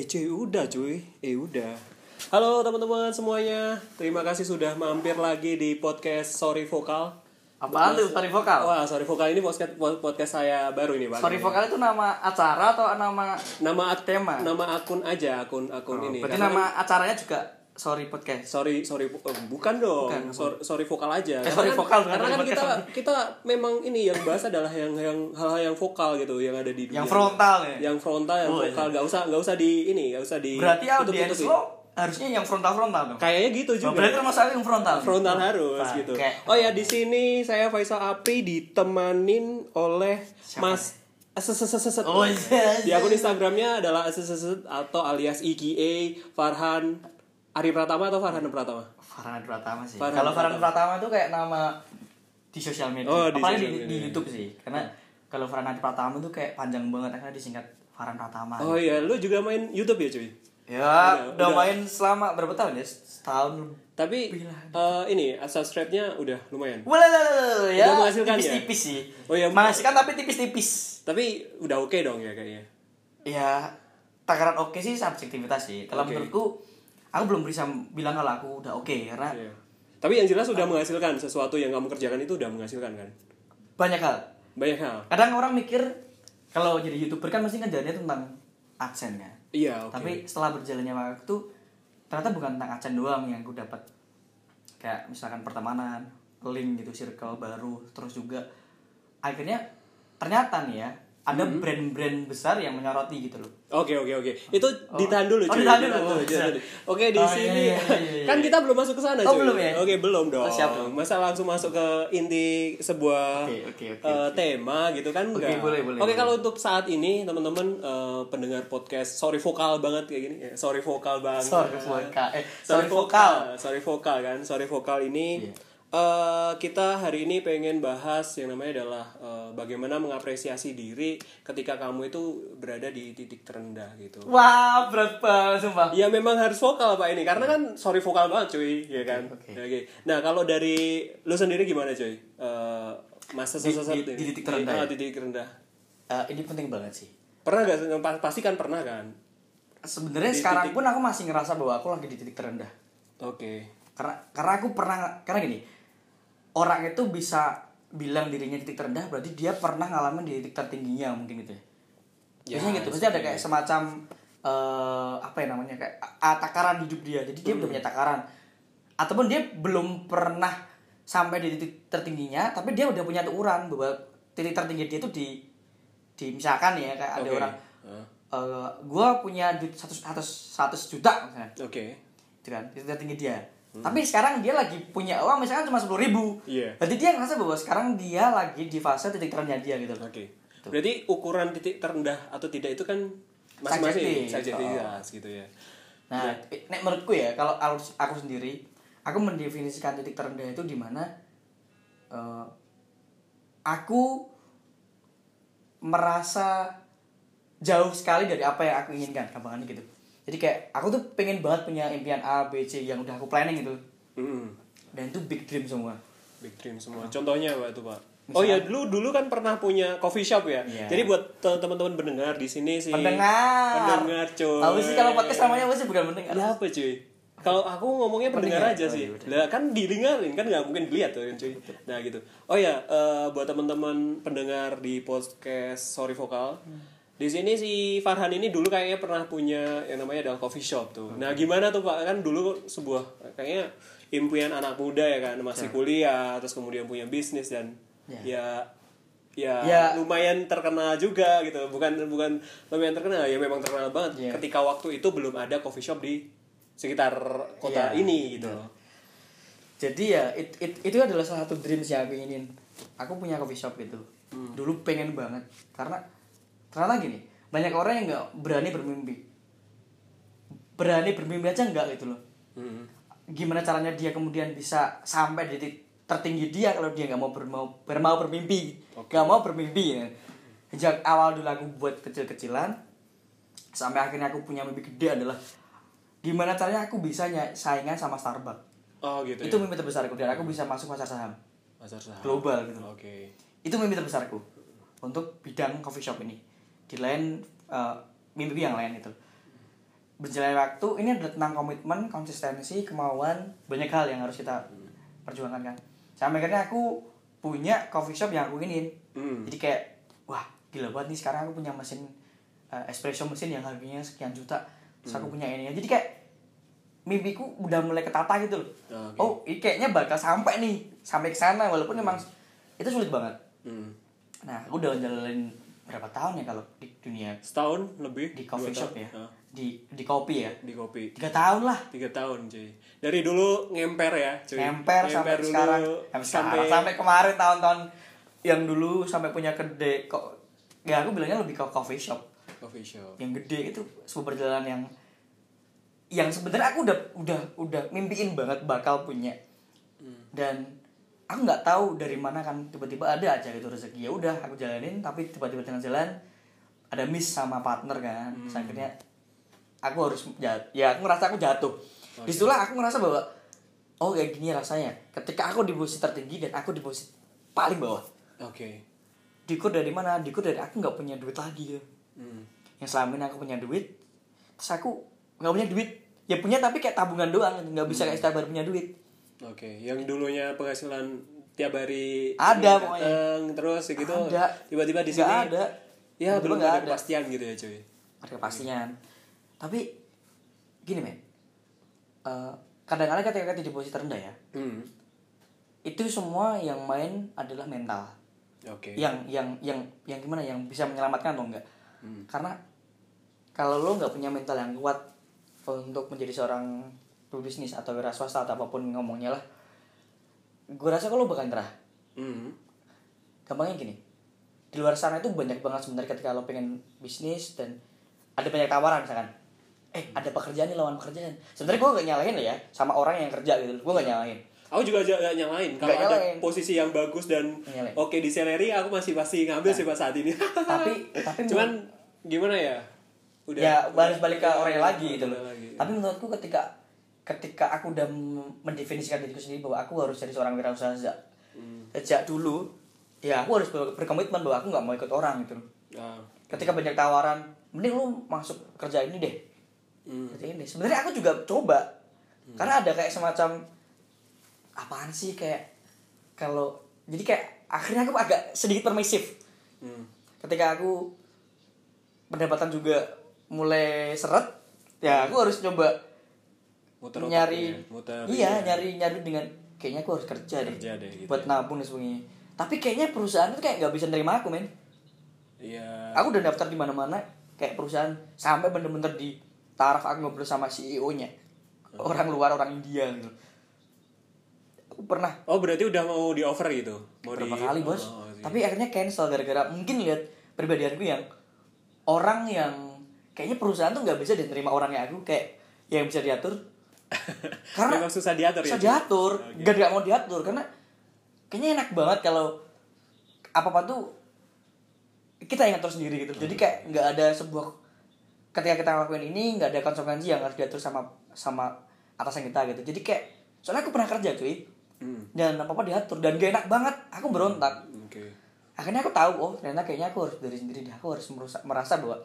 Eh cuy, udah cuy. Eh udah. Halo teman-teman semuanya. Terima kasih sudah mampir lagi di podcast Sorry Vokal. Apaan tuh sorry vokal? Wah, Sorry Vokal ini podcast podcast saya baru ini, Pak. Sorry vokal itu nama acara atau nama Nama tema? Nama akun aja, akun akun ini. Berarti Karena nama kan- acaranya juga sorry podcast. sorry sorry oh, bukan dong Bukan. sorry, sorry vokal aja Eh, sorry kan- vokal, karena kan kita sorry. kita memang ini yang bahas adalah yang yang hal-hal yang vokal gitu yang ada di dunia Yang frontal ya. yang frontal yang Oh, iya. vokal nggak usah nggak usah di ini nggak usah di Berarti audiens lo harusnya yang frontal frontal dong. kayaknya gitu juga berarti termasuk yang frontal. frontal harus Pakai. gitu. Oh ya di sini saya Faisal Apri ditemanin oleh Siapa Mas Eseseseset. Oh, iya, Di iya. akun Instagramnya adalah Eseseset atau alias IKA Farhan Ari Pratama atau Farhan Pratama? Farhan Pratama sih. Farhan Kalau Farhan Pratama. Itu kayak nama di sosial media. Oh, di Apalagi di, media. di YouTube sih. Karena kalau Farhan Pratama itu kayak panjang banget karena disingkat Farhan Pratama. Oh iya, lu juga main YouTube ya cuy? Ya, Udah- udah, udah. main selama berapa tahun ya? Setahun. Tapi eh, ini subscribe-nya udah lumayan. Wala ya. Udah menghasilkan ya? tipis-tipis sih. Oh, iya. Menghasilkan tapi tipis-tipis. Tapi udah oke dong ya kayaknya. Ya, takaran oke sih subjektivitas sih. Kalau Oke. menurutku, aku belum bisa bilang kalau aku udah oke karena Iya. Tapi yang jelas udah menghasilkan sesuatu yang kamu kerjakan itu udah menghasilkan kan? banyak hal. Banyak hal. Kadang orang mikir kalau jadi youtuber kan mesti ngejarnya tentang adsense kan. Iya, oke. Tapi setelah berjalannya waktu, ternyata bukan tentang adsense doang yang aku dapat. Kayak misalkan pertemanan, link gitu, circle baru, terus juga akhirnya ternyata nih ya ada Hmm. brand-brand besar yang menyoroti gitu loh. Oke oke oke. Itu ditahan dulu Oh, cuy. ditahan dulu. Oh, ditahan dulu. Oke di Oh, iya, sini iya, iya, iya, kan iya. kita belum masuk ke sana Oh, cuy. belum ya? Oke belum dong. Oh, siap dong. Masa langsung masuk ke inti sebuah Oke, oke, oke, eh, oke. tema gitu kan Oke, enggak. boleh, boleh, Oke boleh. kalau untuk saat ini teman-teman eh, pendengar podcast sorry vokal banget kayak gini. Ya, sorry vokal banget. Sorry vokal. Eh, sorry sorry vokal. vokal. Sorry vokal kan. Sorry vokal ini Iya. Eh, kita hari ini pengen bahas yang namanya adalah eh, bagaimana mengapresiasi diri ketika kamu itu berada di titik terendah gitu. Wah, berat banget sumpah. Ya memang harus vokal pak ini karena kan sorry vokal banget cuy ya kan. Oke, Oke. Nah kalau dari lu sendiri gimana cuy? Eh masa Di- sesat di- di titik terendah Ah, ya? di titik terendah. Eh, ini penting banget sih. Pernah gak? Pa- Pasti kan pernah kan. Sebenarnya Di sekarang titik- pun aku masih ngerasa bahwa aku lagi di titik terendah. Oke. Karena karena aku pernah karena gini. Orang itu bisa bilang dirinya titik terendah berarti dia pernah ngalamin di titik tertingginya mungkin gitu ya. Ya, Biasanya gitu. Pasti ada kayak semacam eh apa ya namanya kayak a- takaran hidup dia. Jadi dia udah punya takaran. Ataupun dia belum pernah sampai di titik tertingginya tapi dia udah punya ukuran bahwa titik tertinggi dia itu di di misalkan ya kayak ada Oke. orang Ah, eh gue punya duit 100, 100, 100 juta misalnya Oke. itu kan itu tertinggi dia tapi sekarang dia lagi punya uang misalkan cuma sepuluh ribu Hmm. Iya. berarti dia ngerasa bahwa sekarang dia lagi di fase titik terendahnya dia gitu Oke. Berarti ukuran titik terendah atau tidak itu kan masing-masing subjektivitas gitu ya. nah nek menurutku ya kalau aku, sendiri aku mendefinisikan titik terendah itu di mana eh, aku merasa jauh sekali dari apa yang aku inginkan gampangannya gitu jadi kayak aku tuh pengen banget punya impian A B C yang udah aku planning gitu Mm-mm. dan itu big dream semua Big dream semua. Contohnya apa itu pak? Oh ya dulu dulu kan pernah punya coffee shop ya. Iya. Jadi buat te- teman-teman pendengar di sini sih. pendengar Pendengar cuy. tahu sih kalau podcast namanya apa sih bukan pendengar Lah apa cuy? Kalau aku ngomongnya pendengar, Pendengar. aja Oh, sih. iya. Lah kan didengarin kan nggak mungkin dilihat tuh cuy. Nah gitu. Oh ya buat teman-teman pendengar di podcast Sorry Vokal. Di sini si Farhan ini dulu kayaknya pernah punya yang namanya adalah coffee shop tuh. Nah gimana tuh pak? Kan dulu sebuah kayaknya impian anak muda ya kan? Masih kuliah terus kemudian punya bisnis dan ya. ya, Ya. lumayan terkenal juga gitu. Bukan bukan lumayan terkenal ya memang terkenal banget. Iya. ketika waktu itu belum ada coffee shop di sekitar kota Iya, ini gitu. Jadi ya it, it- itu adalah salah satu dreams yang aku ingin aku punya coffee shop itu. Hmm. dulu pengen banget. Karena ternyata gini banyak orang yang nggak berani bermimpi. Berani bermimpi aja nggak gitu loh. Hmm. gimana caranya dia kemudian bisa sampai di titik tertinggi dia kalau dia nggak mau bermau bermau bermimpi? Nggak mau bermimpi ya. Sejak awal dulu aku buat kecil-kecilan sampai akhirnya aku punya mimpi gede adalah gimana caranya aku bisa saingan sama Starbucks. Oh gitu itu ya? mimpi terbesarku dan aku bisa masuk pasar saham. Pasar saham. Global gitu. Oke. Itu mimpi terbesarku untuk bidang coffee shop ini di lain eh, mimpi yang lain itu berjalan waktu ini adalah tentang komitmen konsistensi kemauan banyak hal yang harus kita perjuangkan kan. Sampai akhirnya aku punya coffee shop yang aku ingin Hmm. jadi kayak wah gila banget nih sekarang aku punya mesin eh, espresso mesin yang harganya sekian juta. Terus aku punya ini. Jadi kayak mimpiku udah mulai ketata gitu loh. Oke. oh ini kayaknya bakal sampai nih sampai ke sana walaupun memang itu sulit banget. Hmm. nah aku udah jalanin berapa tahun ya kalau di dunia Setahun lebih? di coffee shop tahun? ya Ah, di di kopi ya di kopi. tiga tahun lah Tiga tahun cuy. Dari dulu ngemper ya cuy. ngemper sampai dulu, sekarang sampai, sekarang sampai kemarin tahun-tahun yang dulu sampai punya gede kok ya aku bilangnya lebih ke coffee shop coffee shop. yang gede itu sebuah perjalanan yang yang sebenarnya aku udah udah udah mimpiin banget bakal punya dan aku nggak tahu dari mana kan tiba-tiba ada aja gitu rezeki. Ya udah aku jalanin tapi tiba-tiba tengah jalan ada miss sama partner kan. Terus akhirnya aku harus jat ya aku ngerasa aku jatuh. Di situlah aku ngerasa bahwa oh kayak gini rasanya. Ketika aku di posisi tertinggi dan aku di posisi paling bawah. Oke. dikur dari mana? Dikur dari aku nggak punya duit lagi gitu Hmm. yang selama ini aku punya duit terus aku nggak punya duit. Ya punya tapi kayak tabungan doang nggak bisa kayak setiap hari punya duit Oke, yang dulunya penghasilan tiap hari Ada pokoknya. dateng, terus gitu. Tiba-tiba di sini ada. Ya, belum ada kepastian gitu ya, cuy. ada kepastian tapi gini men Eh, kadang-kadang ketika kita di posisi terendah ya Hmm. itu semua yang main adalah mental Oke. yang yang yang yang gimana yang bisa menyelamatkan atau enggak Hmm. karena kalau lo nggak punya mental yang kuat untuk menjadi seorang pebisnis atau wira swasta atau apa pun ngomongnya lah. Gue rasa kalau lo bakal nyerah Hmm. gampangnya gini. Di luar sana itu banyak banget sebenarnya ketika lo pengen bisnis dan ada banyak tawaran misalkan. Eh ada pekerjaan nih lawan pekerjaan. Sebenarnya gue gak nyalahin lah ya sama orang yang kerja gitu. Gue gak nyalahin. Aku juga gak nyalain. Kalau ada posisi yang bagus dan oke di salary, aku masih pasti ngambil sih pas saat ini. tapi tapi Cuman gimana ya? Udah. ya balik balik ke orangnya lagi gitu loh. tapi menurutku ketika ketika aku udah mendefinisikan diriku sendiri bahwa aku harus jadi seorang wirausaha sejak, Hmm. sejak dulu ya aku harus ber- berkomitmen bahwa aku nggak mau ikut orang gitu loh Ah. ketika banyak tawaran mending lu masuk kerja ini deh Hmm. kerja ini sebenarnya aku juga coba karena ada kayak semacam apaan sih kayak kalau jadi kayak akhirnya aku agak sedikit permisif Hmm. ketika aku pendapatan juga mulai seret ya aku harus coba Muter nyari ya, muter iya ini. nyari nyari dengan kayaknya aku harus kerja deh, Kerja deh, gitu buat ya. nabung dan sebagainya tapi kayaknya perusahaan itu kayak nggak bisa nerima aku men Iya. aku udah daftar di mana-mana kayak perusahaan sampai bener-bener di taraf aku ngobrol sama CEO-nya orang luar orang India gitu aku pernah Oh berarti udah mau di offer gitu? Mau berapa di... kali bos Oh, iya. tapi akhirnya cancel gara-gara mungkin lihat pribadianku yang orang yang kayaknya perusahaan tuh nggak bisa diterima orang kayak aku kayak yang bisa diatur karena Memang susah diatur ya? susah Ci? diatur Oke. gak gak mau diatur karena kayaknya enak banget kalau apa apa tuh kita yang ngatur sendiri gitu jadi kayak nggak ada sebuah ketika kita ngelakuin ini nggak ada konsekuensi yang harus diatur sama sama atasan kita gitu jadi kayak soalnya aku pernah kerja cuy Hmm. dan apa apa diatur dan gak enak banget aku berontak Oke. akhirnya aku tahu oh ternyata kayaknya aku harus dari sendiri aku harus merasa, merasa bahwa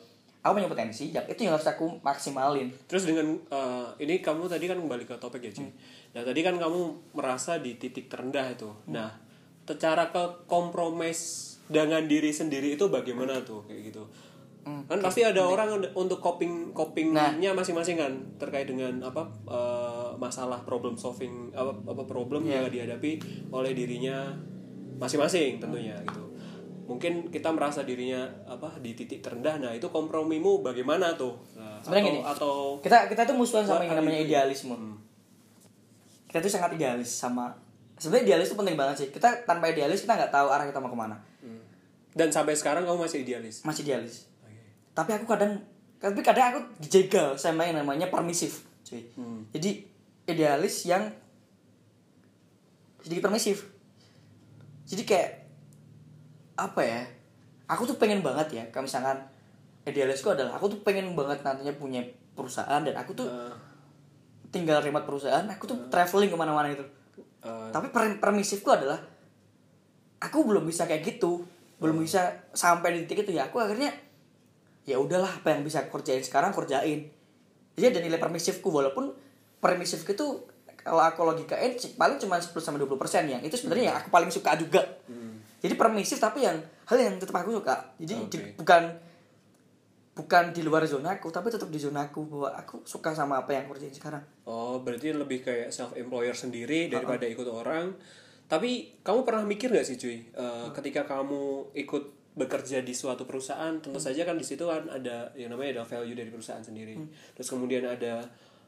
aku punya potensi yang itu yang harus aku maksimalin Terus dengan eh, ini kamu tadi kan kembali ke topik ya Hmm. cuy. Nah tadi kan kamu merasa di titik terendah itu. Nah cara ke kompromis dengan diri sendiri itu bagaimana tuh kayak gitu? Kan pasti ada orang un- untuk coping copingnya masing-masing kan terkait dengan apa eh, masalah problem solving apa apa problem yang dihadapi oleh dirinya masing-masing tentunya gitu. Mungkin kita merasa dirinya apa di titik terendah. Nah, itu kompromimu bagaimana tuh? Nah, Sebenarnya atau, gini. atau kita kita tuh musuhan sama yang namanya hari ini. idealisme kita tuh sangat idealis sama sebenarnya idealis itu penting banget sih kita tanpa idealis kita nggak tahu arah kita mau ke mana Hmm. Dan sampai sekarang kamu masih idealis. masih idealis Oke. tapi aku kadang tapi kadang aku dijegal sama yang namanya permisif cuy Hmm. jadi idealis yang sedikit permisif jadi kayak apa ya aku tuh pengen banget ya kalau misalkan idealisku adalah aku tuh pengen banget nantinya punya perusahaan dan aku tuh Eh, tinggal remote perusahaan aku tuh traveling ke mana-mana itu eh, tapi per- permisifku adalah aku belum bisa kayak gitu belum bisa sampai di titik itu ya aku akhirnya ya udahlah apa yang bisa aku kerjain sekarang kerjain. Dia ada nilai permisifku walaupun permisifku itu kalau aku logikain paling cuma 10 sampai 20 persen yang itu sebenarnya yang aku paling suka juga jadi permisif tapi yang hal yang tetap aku suka jadi di- Oke. bukan bukan di luar zona aku tapi tetap di zona aku bahwa aku suka sama apa yang aku kerjain sekarang Oh, berarti lebih kayak self employer sendiri daripada ikut orang. Tapi kamu pernah mikir nggak sih, cuy? eh, ketika kamu ikut bekerja di suatu perusahaan, tentu saja kan di situ kan ada yang namanya ada value dari perusahaan sendiri. Terus kemudian ada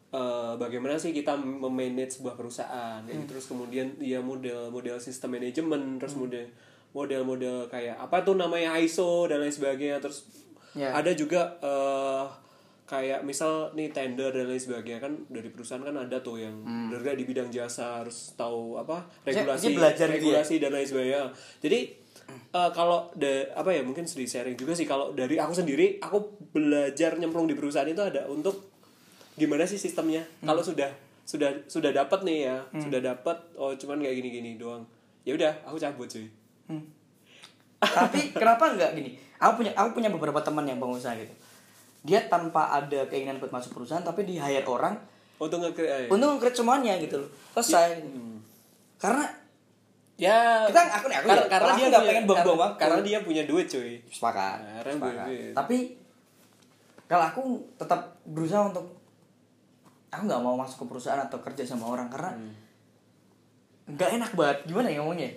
eh, bagaimana sih kita memanage sebuah perusahaan. gitu. Terus kemudian dia model model sistem manajemen, terus model model-model kayak apa tuh namanya ISO dan lain sebagainya. Terus Ya. ada juga eh, kayak misal nih tender dan lain sebagainya. Kan dari perusahaan kan ada tuh yang bergerak di bidang jasa harus tahu apa Dia- regulasi dia belajar gitu ya? regulasi dan lain sebagainya. Jadi eh, kalau de, apa ya mungkin sedih sharing juga sih. Kalau dari aku sendiri aku belajar nyemplung di perusahaan itu ada untuk gimana sih sistemnya. Kalau sudah sudah sudah dapat nih ya sudah dapat oh cuman kayak gini gini doang. Ya udah aku cabut cuy tapi kenapa enggak gini? Aku punya aku punya beberapa teman yang pengusaha gitu. Dia tanpa ada keinginan buat masuk perusahaan tapi di hire orang. Untuk nge eh, untuk nge semuanya gitu loh. Selesai. Karena ya Kita- aku nih, aku karena, ya, karena dia nggak pengen buang-buang karena, waktu. karena dia punya duit cuy. Sepakat, Nah, sepakat. duit. tapi kalau aku tetap berusaha untuk aku nggak mau masuk ke perusahaan atau kerja sama orang karena Hmm. nggak enak banget. Gimana ya ngomongnya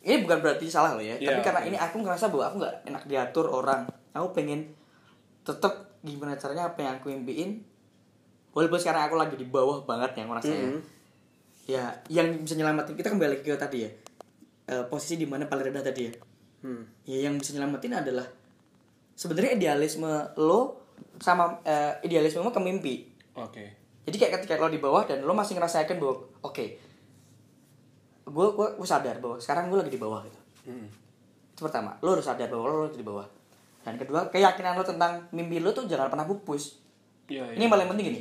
ini bukan berarti salah loh ya Iya, tapi karena oke. ini aku ngerasa bahwa aku nggak enak diatur orang. Aku pengen tetap gimana caranya apa yang aku impiin. Walaupun sekarang aku lagi di bawah banget yang ngerasanya Mhm. ya. Yang bisa nyelamatin kita kembali lagi ke tadi ya. Eh, posisi di mana paling rendah tadi ya. Hmm. ya yang bisa nyelamatin adalah sebenarnya idealisme lo sama eh, idealisme lo ke mimpi. Oke. Jadi kayak ketika lo di bawah dan lo masih ngerasain bahwa oke gue gue gue sadar bahwa sekarang gue lagi di bawah gitu. Hmm. itu pertama. Lo harus sadar bahwa lo lagi di bawah. Dan kedua keyakinan lo tentang mimpi lo tuh jangan pernah pupus. Iya, ini iya. yang paling penting gini.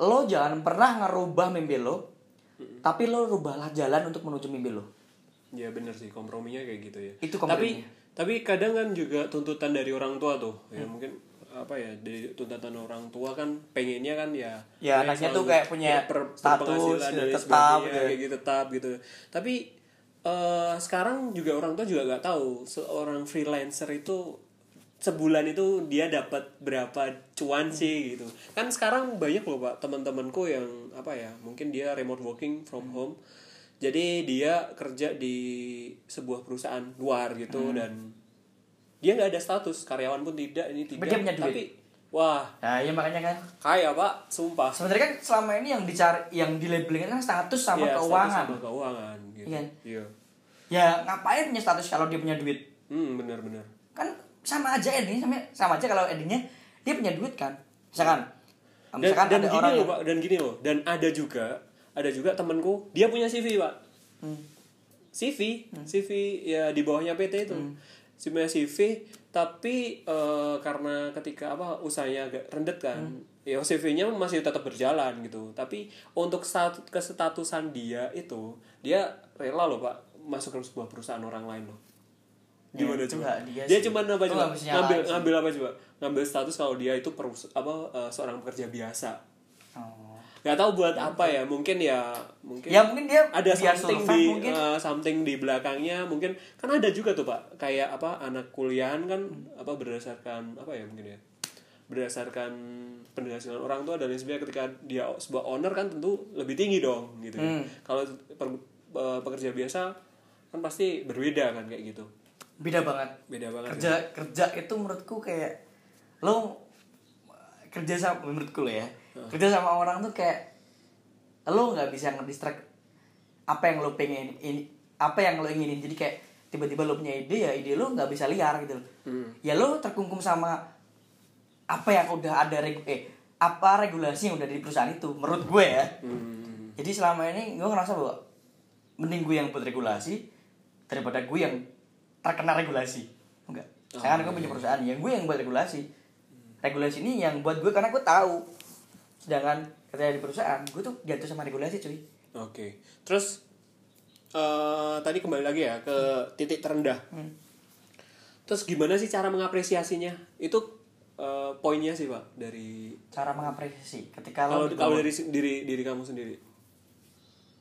Lo jangan pernah ngerubah mimpi lo tapi lo rubahlah jalan untuk menuju mimpi lo Iya bener sih. Komprominya kayak gitu ya. Itu Tapi komprominya. tapi kadang kan juga tuntutan dari orang tua tuh. Ya mungkin apa ya dari tuntutan orang tua kan pengennya kan ya Ya, anaknya tuh kayak punya ber- status, berpenghasilan gitu, dan lain tetap, gitu. ya. kayak gitu tetap gitu. Tapi eh sekarang juga orang tua juga nggak tahu seorang freelancer itu sebulan itu dia dapat berapa cuan sih gitu. Kan sekarang banyak loh pak teman-temanku yang apa ya mungkin dia remote working from home. Jadi dia kerja di sebuah perusahaan luar gitu dan dia nggak ada status karyawan pun tidak ini tidak. Dia punya duit. tapi wah. Nah iya makanya kan. Kaya pak. Sumpah. Sebenarnya kan selama ini yang dicari yang dilabelin kan status sama status keuangan. sama keuangan gitu. Iya. iya. Ya ngapain punya status kalau dia punya duit? Hmm benar-benar kan sama aja endingnya sama, sama aja kalau endingnya dia punya duit kan? Misalkan dan, misalkan dan ada gini orang loh pak dan gini loh. Dan ada juga ada juga temanku dia punya CV pak. Hmm. CV CV ya di bawahnya PT itu. Si punya CV tapi eh, karena ketika apa usahanya agak rendet kan ya CV-nya masih tetap berjalan gitu. Tapi untuk stat kesetatusan dia itu dia rela loh pak masuk ke sebuah perusahaan orang lain loh. Gimana Ya, coba? Dia dia cuma apa coba. ngambil ngambil apa coba? Ngambil status kalau dia itu perus apa eh, seorang pekerja biasa. Nggak tahu buat apa ya mungkin ya mungkin ya mungkin dia ada biar something di mungkin eh, something di belakangnya mungkin kan ada juga tuh pak kayak apa anak kuliahan kan apa berdasarkan apa ya mungkin ya berdasarkan penghasilan orang tua dan lain sebagainya ketika dia sebuah owner kan tentu lebih tinggi dong gitu Hmm. kalau per- eh, pekerja biasa kan pasti berbeda kan kayak gitu. Beda banget. Beda banget kerja kerja itu menurutku kayak lo kerja sama menurutku lo ya kerja sama orang tuh kayak lo nggak bisa ngedistract apa yang lo pengen ini apa yang lo inginin. Jadi kayak tiba-tiba lo punya ide ya ide lo nggak bisa liar gitu loh. Hmm. ya lo terkungkum sama apa yang udah ada regu eh apa regulasi yang udah di perusahaan itu menurut gue ya. Hmm. jadi selama ini gue ngerasa bahwa mending gue yang buat regulasi daripada gue yang terkena regulasi. Enggak. Oh, sekarang gue punya perusahaan yang gue yang buat regulasi. Regulasi ini yang buat gue karena gue tahu sedangkan ketika di perusahaan gue tuh jatuh sama regulasi cuy Oke, terus eh tadi kembali lagi ya ke titik terendah. Hmm. Terus gimana sih cara mengapresiasinya? Itu eh, poinnya sih pak dari cara mengapresiasi ketika kalau lo kalau dari diri diri kamu sendiri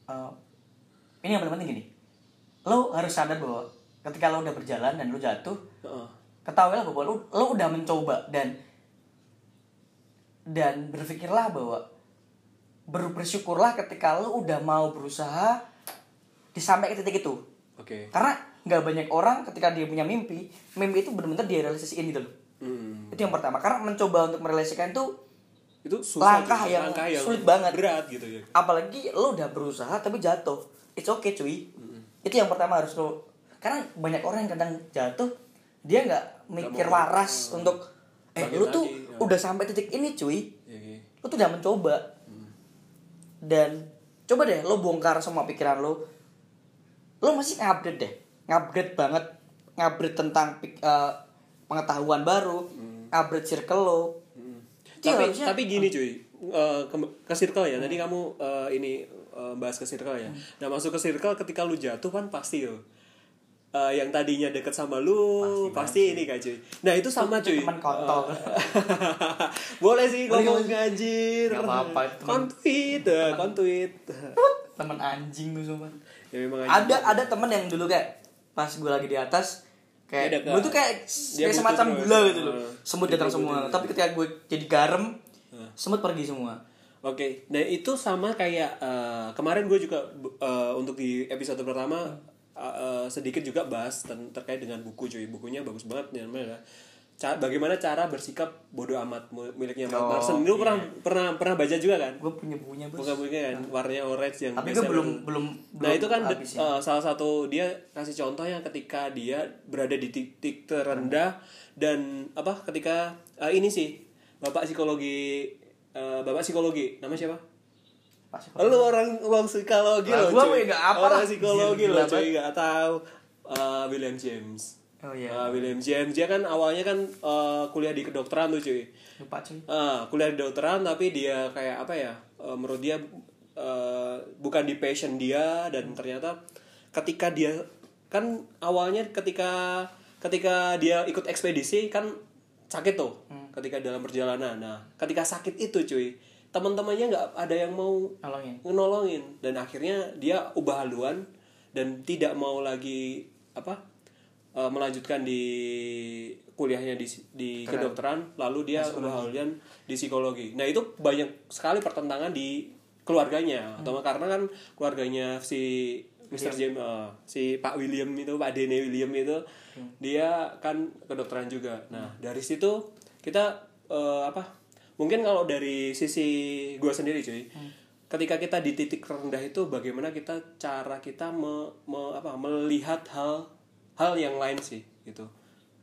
Eh, ini yang paling penting gini lo harus sadar bahwa ketika lo udah berjalan dan lo jatuh Heeh. ketahuilah bahwa lo, lo udah mencoba dan dan berpikirlah bahwa ber, bersyukurlah ketika lo udah mau berusaha disampai ke titik itu. Oke. Karena nggak banyak orang ketika dia punya mimpi mimpi itu benar-benar dia realisasiin gitu loh. Hmm. itu yang pertama. Karena mencoba untuk merealisasikan itu itu susah Langkah cuy. yang sulit banget. berat gitu ya. Apalagi lo udah berusaha tapi jatuh. It's okay cuy. Itu yang pertama harus lo karena banyak orang yang kadang jatuh dia nggak mikir waras untuk eh bangkit lu tuh lagi, ya. udah sampai titik ini cuy. Iya, iya. lu tuh udah mencoba dan coba deh lo bongkar semua pikiran lo lo masih ngupgrade deh. Ngupgrade banget. Ngupgrade tentang eh, pengetahuan baru. Upgrade circle lo Itu tapi harusnya- tapi gini cuy. Eh, ke, ke circle ya. Tadi kamu eh, ini eh, bahas ke circle ya. Nah masuk ke circle ketika lu jatuh kan pasti yo Eh, yang tadinya deket sama lu pasti, ini kan cuy. Nah itu sama cuy. teman kontol. Eh, boleh sih ngomong anjir. Nggak apa-apa, teman- kontuit eh, kontuit temen anjing tuh sumpah ya memang ada ada temen yang dulu kayak pas gue lagi di atas kayak gue tuh kayak kayak semacam gula gitu loh. Heeh. semut datang semua. tapi ketika gue jadi garam semut pergi semua. Oke, nah itu sama kayak eh, kemarin gue juga eh, untuk di episode pertama eh, eh, sedikit juga bahas ten- terkait dengan buku cuy. Bukunya bagus banget namanya adalah Ca- bagaimana cara bersikap bodoh amat miliknya Mark Oh, Manson. Lu iya. pernah pernah pernah baca juga kan? gue punya bukunya bos Bukan bukunya kan, warnanya orange yang tapi gue belum belum Nah belum itu kan ya. eh, salah satu dia kasih contohnya ketika dia berada di titik terendah dan apa ketika eh, ini sih bapak psikologi eh, bapak psikologi nama siapa? Siko. Lu orang orang psikologi loh gua cuy. mah nggak apa Orang lah. psikologi loh cuy nggak tahu. Eh, William James. oh iya Eh, William James dia kan awalnya kan eh, kuliah di kedokteran tuh cuy. lupa cuy Ah, kuliah di kedokteran tapi dia kayak apa ya? eh, menurut dia eh, bukan di passion dia dan ternyata ketika dia kan awalnya ketika ketika dia ikut ekspedisi kan sakit tuh ketika dalam perjalanan. Nah, ketika sakit itu cuy, teman-temannya nggak ada yang mau nolongin. ngenolongin. Dan akhirnya dia ubah haluan dan tidak mau lagi apa eh, melanjutkan di kuliahnya di di kedokteran. lalu dia ubah haluan di psikologi. Nah itu banyak sekali pertentangan di keluarganya. Atau karena kan keluarganya si Mr. James eh, si Pak William itu Pak Dene William itu dia kan kedokteran juga. Nah dari situ kita eh, apa mungkin kalau dari sisi gue sendiri cuy ketika kita di titik rendah itu bagaimana kita cara kita me, me- apa melihat hal hal yang lain sih gitu.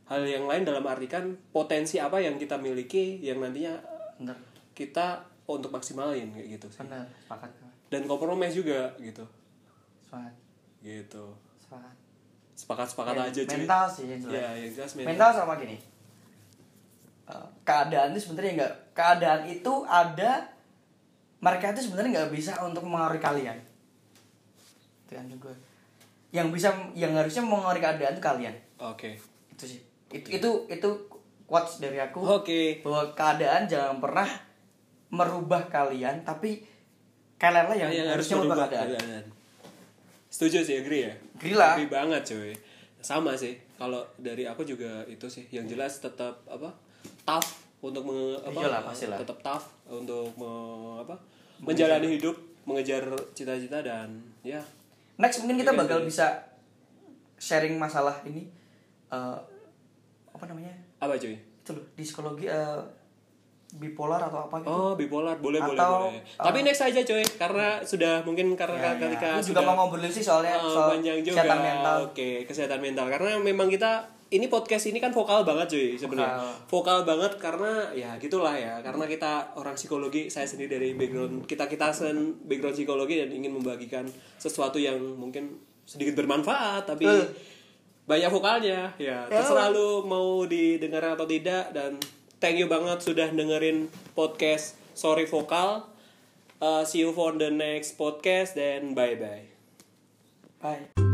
Hal yang lain dalam artikan potensi apa yang kita miliki yang nantinya bener kita untuk maksimalin kayak gitu sih. Bener sepakat. Dan kompromi juga gitu. Sepakat. Gitu. Sepakat. Sepakat sepakat aja cuy. mental sih ya yang jelas mental. mental sama gini Eh, keadaan itu sebenarnya nggak keadaan itu ada mereka itu sebenarnya nggak bisa untuk mengaruhi kalian. Itu kan juga. Yang bisa yang harusnya mengaruhi keadaan itu kalian. Oke. Itu sih. Itu itu itu quotes dari aku. Oke. Bahwa keadaan jangan pernah merubah kalian tapi kalian lah yang, yang harus harusnya merubah merubah keadaan. keadaan. Setuju sih agree ya? Agree lah. agree banget cuy sama sih. Kalau dari aku juga itu sih. Yang jelas tetap apa tough untuk menge, apa Iyalah, pastilah. tetap tough untuk me- apa menjalani hidup mengejar cita-cita dan ya next mungkin kita bakal iya. bisa sharing masalah ini Eh, apa namanya apa cuy itu loh di psikologi eh, bipolar atau apa gitu Oh bipolar boleh boleh Atau, boleh. uh, Tapi next aja coy karena sudah mungkin karena Ya, ya. ketika juga sudah mau ngobrolin sih soalnya uh, soal panjang juga. kesehatan mental Oke kesehatan mental karena memang kita ini podcast ini kan vokal banget cuy sebenarnya. Vokal. banget karena ya gitulah ya karena kita orang psikologi saya sendiri dari background kita kita sen background psikologi dan ingin membagikan sesuatu yang mungkin sedikit bermanfaat tapi Eh. banyak vokalnya ya terserah lu mau didengar atau tidak dan thank you banget sudah dengerin podcast sorry vokal Uh, see you for the next podcast dan bye bye bye